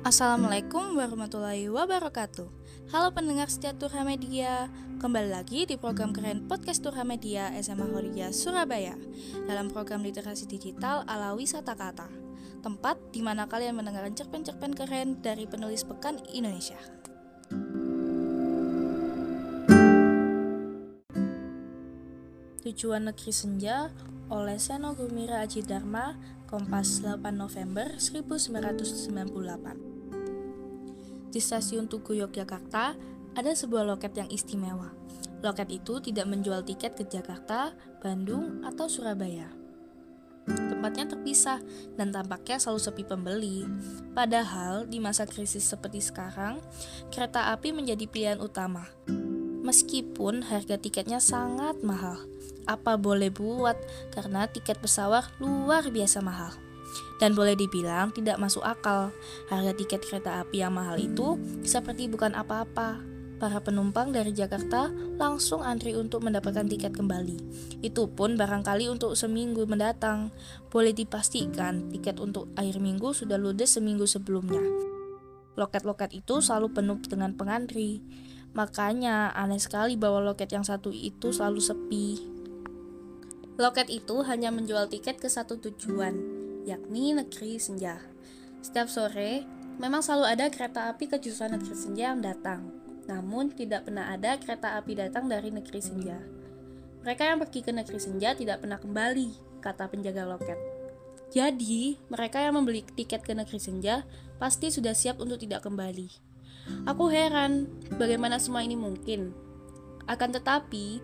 Assalamualaikum warahmatullahi wabarakatuh. Halo pendengar setia Turha Media. Kembali lagi di program keren podcast Turha Media SMA Horia Surabaya Dalam program literasi digital ala wisata kata Tempat di mana kalian mendengarkan cerpen-cerpen keren dari penulis pekan Indonesia. Tujuan Negeri Senja oleh Seno Gumira Aji Dharma Kompas 8 November 1998 di stasiun Tugu Yogyakarta ada sebuah loket yang istimewa. Loket itu tidak menjual tiket ke Jakarta, Bandung, atau Surabaya. Tempatnya terpisah dan tampaknya selalu sepi pembeli. Padahal di masa krisis seperti sekarang, kereta api menjadi pilihan utama. Meskipun harga tiketnya sangat mahal, apa boleh buat karena tiket pesawat luar biasa mahal. Dan boleh dibilang tidak masuk akal. Harga tiket kereta api yang mahal itu seperti bukan apa-apa. Para penumpang dari Jakarta langsung antri untuk mendapatkan tiket kembali. Itu pun barangkali untuk seminggu mendatang. Boleh dipastikan tiket untuk akhir minggu sudah ludes seminggu sebelumnya. Loket-loket itu selalu penuh dengan pengantri. Makanya aneh sekali bahwa loket yang satu itu selalu sepi. Loket itu hanya menjual tiket ke satu tujuan, yakni Negeri Senja. Setiap sore, memang selalu ada kereta api ke jurusan Negeri Senja yang datang. Namun, tidak pernah ada kereta api datang dari Negeri Senja. Mereka yang pergi ke Negeri Senja tidak pernah kembali, kata penjaga loket. Jadi, mereka yang membeli tiket ke Negeri Senja pasti sudah siap untuk tidak kembali. Aku heran, bagaimana semua ini mungkin. Akan tetapi,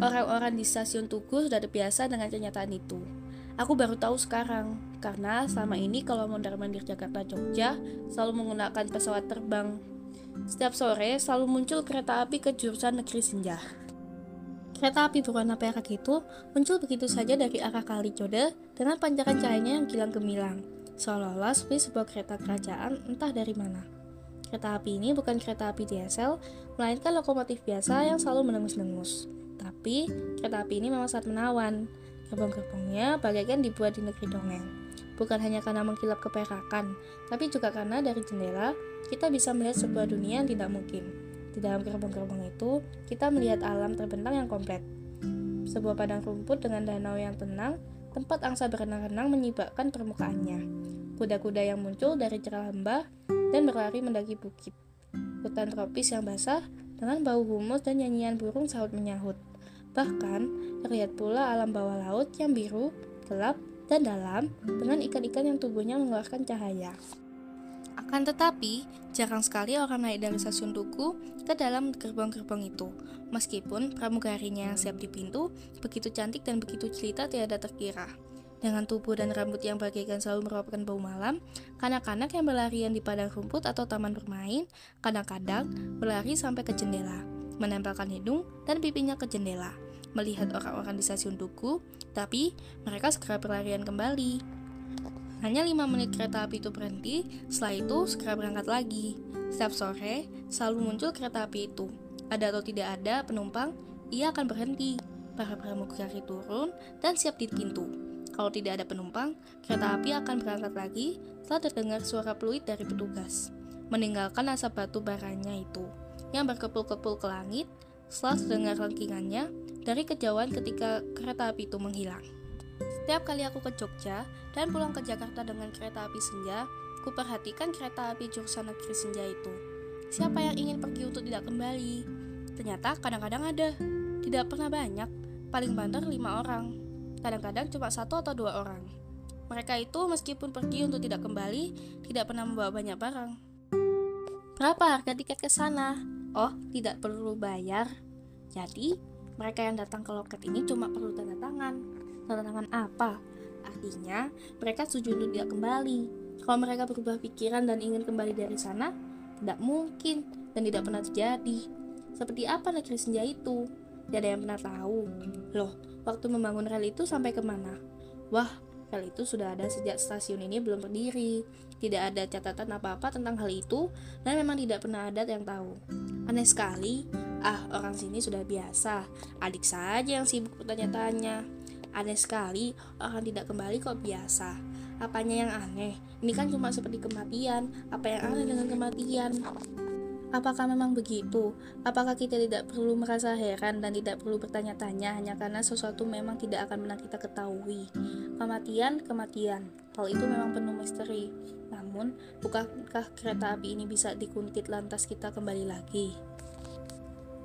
orang-orang di stasiun Tugu sudah terbiasa dengan kenyataan itu. Aku baru tahu sekarang, karena selama ini kalau mondar-mandir Jakarta Jogja selalu menggunakan pesawat terbang. Setiap sore selalu muncul kereta api ke jurusan Negeri Senja. Kereta api berwarna perak itu muncul begitu saja dari arah Kali Jode dengan pancaran cahayanya yang gilang gemilang, seolah-olah seperti sebuah kereta kerajaan entah dari mana. Kereta api ini bukan kereta api diesel, melainkan lokomotif biasa yang selalu menengus-nengus. Tapi, kereta api ini memang sangat menawan. Gerbong-gerbongnya bagaikan dibuat di negeri dongeng. Bukan hanya karena mengkilap keperakan, tapi juga karena dari jendela kita bisa melihat sebuah dunia yang tidak mungkin. Di dalam gerbong-gerbong itu, kita melihat alam terbentang yang komplit. Sebuah padang rumput dengan danau yang tenang, tempat angsa berenang-renang menyibakkan permukaannya. Kuda-kuda yang muncul dari celah lembah dan berlari mendaki bukit. Hutan tropis yang basah dengan bau humus dan nyanyian burung sahut menyahut. Bahkan, terlihat pula alam bawah laut yang biru, gelap, dan dalam dengan ikan-ikan yang tubuhnya mengeluarkan cahaya. Akan tetapi, jarang sekali orang naik dari stasiun Tugu ke dalam gerbong-gerbong itu. Meskipun pramugarinya yang siap di pintu, begitu cantik dan begitu cerita tiada terkira. Dengan tubuh dan rambut yang bagaikan selalu merupakan bau malam, kanak-kanak yang berlarian di padang rumput atau taman bermain, kadang-kadang berlari sampai ke jendela, menempelkan hidung dan pipinya ke jendela melihat orang-orang di stasiun Tugu, tapi mereka segera berlarian kembali. Hanya lima menit kereta api itu berhenti, setelah itu segera berangkat lagi. Setiap sore, selalu muncul kereta api itu. Ada atau tidak ada penumpang, ia akan berhenti. Para pramugari turun dan siap di pintu. Kalau tidak ada penumpang, kereta api akan berangkat lagi setelah terdengar suara peluit dari petugas, meninggalkan asap batu baranya itu yang berkepul-kepul ke langit setelah terdengar lengkingannya dari kejauhan ketika kereta api itu menghilang. Setiap kali aku ke Jogja dan pulang ke Jakarta dengan kereta api senja, ku perhatikan kereta api jurusan negeri senja itu. Siapa yang ingin pergi untuk tidak kembali? Ternyata kadang-kadang ada, tidak pernah banyak, paling banter lima orang. Kadang-kadang cuma satu atau dua orang. Mereka itu meskipun pergi untuk tidak kembali, tidak pernah membawa banyak barang. Berapa harga tiket ke sana? Oh, tidak perlu bayar. Jadi, mereka yang datang ke loket ini cuma perlu tanda tangan. Tanda tangan apa? Artinya, mereka setuju untuk tidak kembali. Kalau mereka berubah pikiran dan ingin kembali dari sana, tidak mungkin dan tidak pernah terjadi. Seperti apa negeri senja itu? Tidak ada yang pernah tahu. Loh, waktu membangun rel itu sampai ke mana? Wah, rel itu sudah ada sejak stasiun ini belum berdiri. Tidak ada catatan apa-apa tentang hal itu, dan memang tidak pernah ada yang tahu. Aneh sekali, Ah, orang sini sudah biasa. Adik saja yang sibuk bertanya-tanya. Aneh sekali, orang tidak kembali kok biasa. Apanya yang aneh? Ini kan cuma seperti kematian. Apa yang aneh dengan kematian? Apakah memang begitu? Apakah kita tidak perlu merasa heran dan tidak perlu bertanya-tanya hanya karena sesuatu memang tidak akan pernah kita ketahui? Kematian, kematian. Hal itu memang penuh misteri. Namun, bukankah kereta api ini bisa dikuntit lantas kita kembali lagi?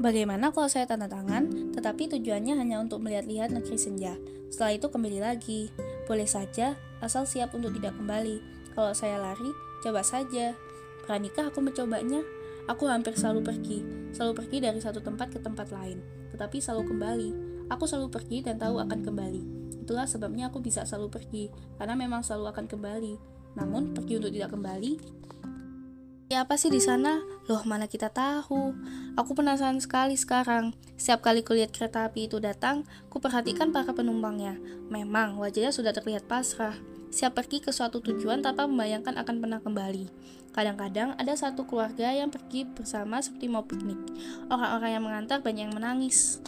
Bagaimana kalau saya tanda tangan, tetapi tujuannya hanya untuk melihat-lihat negeri senja? Setelah itu kembali lagi. Boleh saja, asal siap untuk tidak kembali. Kalau saya lari, coba saja. Beranikah aku mencobanya? Aku hampir selalu pergi, selalu pergi dari satu tempat ke tempat lain, tetapi selalu kembali. Aku selalu pergi dan tahu akan kembali. Itulah sebabnya aku bisa selalu pergi, karena memang selalu akan kembali. Namun, pergi untuk tidak kembali, Ya apa sih di sana? Loh, mana kita tahu? Aku penasaran sekali sekarang. Setiap kali kulihat kereta api itu datang, ku perhatikan para penumpangnya. Memang wajahnya sudah terlihat pasrah. Siap pergi ke suatu tujuan tanpa membayangkan akan pernah kembali. Kadang-kadang ada satu keluarga yang pergi bersama seperti mau piknik. Orang-orang yang mengantar banyak yang menangis.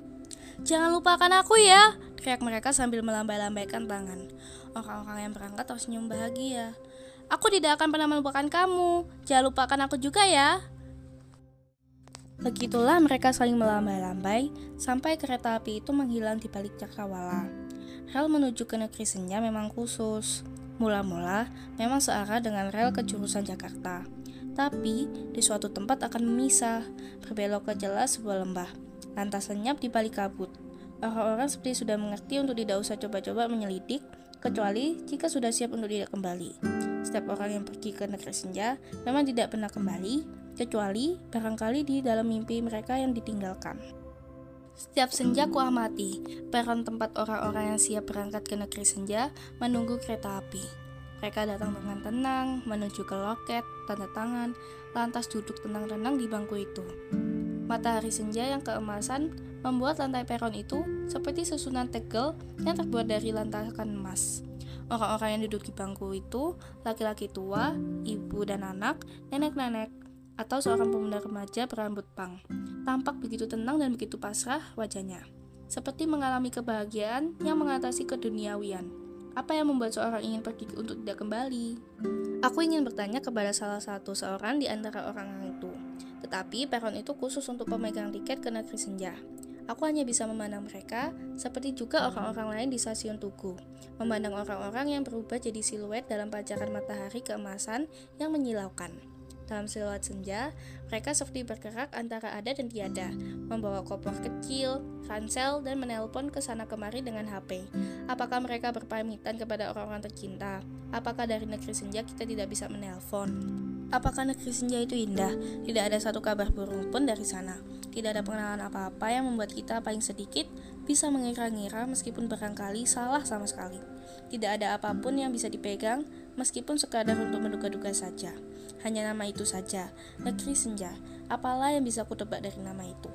Jangan lupakan aku ya, teriak mereka sambil melambai-lambaikan tangan. Orang-orang yang berangkat tersenyum bahagia. Aku tidak akan pernah melupakan kamu. Jangan lupakan aku juga ya. Begitulah mereka saling melambai-lambai sampai kereta api itu menghilang di balik cakrawala. Rel menuju ke negeri senja memang khusus. Mula-mula memang searah dengan rel ke jurusan Jakarta. Tapi di suatu tempat akan memisah, berbelok ke jelas sebuah lembah. Lantas lenyap di balik kabut. Orang-orang seperti sudah mengerti untuk tidak usah coba-coba menyelidik, kecuali jika sudah siap untuk tidak kembali. Setiap orang yang pergi ke negeri senja memang tidak pernah kembali, kecuali barangkali di dalam mimpi mereka yang ditinggalkan. Setiap senja ku amati, peron tempat orang-orang yang siap berangkat ke negeri senja menunggu kereta api. Mereka datang dengan tenang, menuju ke loket, tanda tangan, lantas duduk tenang-tenang di bangku itu. Matahari senja yang keemasan membuat lantai peron itu seperti susunan tegel yang terbuat dari lantakan emas. Orang-orang yang duduk di bangku itu laki-laki tua, ibu dan anak, nenek-nenek, atau seorang pemuda remaja berambut pang. Tampak begitu tenang dan begitu pasrah wajahnya. Seperti mengalami kebahagiaan yang mengatasi keduniawian. Apa yang membuat seorang ingin pergi untuk tidak kembali? Aku ingin bertanya kepada salah satu seorang di antara orang itu. Tetapi peron itu khusus untuk pemegang tiket ke negeri senja. Aku hanya bisa memandang mereka, seperti juga orang-orang lain di stasiun Tugu. Memandang orang-orang yang berubah jadi siluet dalam pancaran matahari keemasan yang menyilaukan. Dalam siluet senja, mereka seperti bergerak antara ada dan tiada, membawa koper kecil, ransel, dan menelpon ke sana kemari dengan HP. Apakah mereka berpamitan kepada orang-orang tercinta? Apakah dari negeri senja kita tidak bisa menelpon? Apakah negeri senja itu indah? Tidak ada satu kabar burung pun dari sana. Tidak ada pengenalan apa-apa yang membuat kita paling sedikit bisa mengira-ngira meskipun barangkali salah sama sekali. Tidak ada apa pun yang bisa dipegang meskipun sekadar untuk menduga-duga saja. Hanya nama itu saja, negeri senja. Apalah yang bisa kutebak dari nama itu?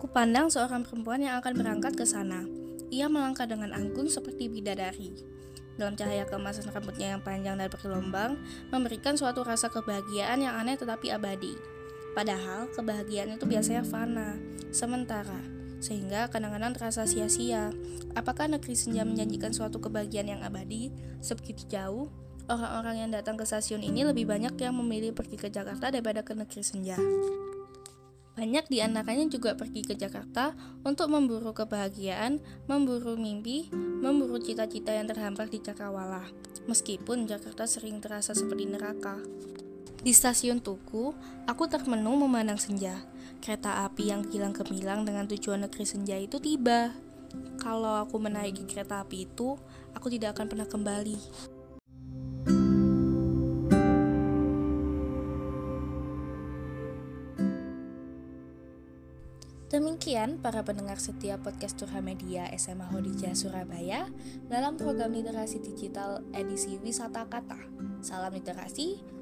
Kupandang seorang perempuan yang akan berangkat ke sana. Ia melangkah dengan anggun seperti bidadari. Dalam cahaya keemasan rambutnya yang panjang dan bergelombang, memberikan suatu rasa kebahagiaan yang aneh tetapi abadi. Padahal kebahagiaan itu biasanya fana, sementara, sehingga kadang-kadang terasa sia-sia. Apakah negeri senja menjanjikan suatu kebahagiaan yang abadi, sebegitu jauh, Orang-orang yang datang ke stasiun ini lebih banyak yang memilih pergi ke Jakarta daripada ke negeri senja. Banyak di antaranya juga pergi ke Jakarta untuk memburu kebahagiaan, memburu mimpi, memburu cita-cita yang terhampar di Cakrawala. Meskipun Jakarta sering terasa seperti neraka. Di stasiun Tugu, aku termenung memandang senja. Kereta api yang kilang gemilang dengan tujuan negeri senja itu tiba. Kalau aku menaiki kereta api itu, aku tidak akan pernah kembali. Demikian para pendengar setiap podcast Turha Media SMA Hodija Surabaya dalam program literasi digital edisi Wisata Kata. Salam literasi,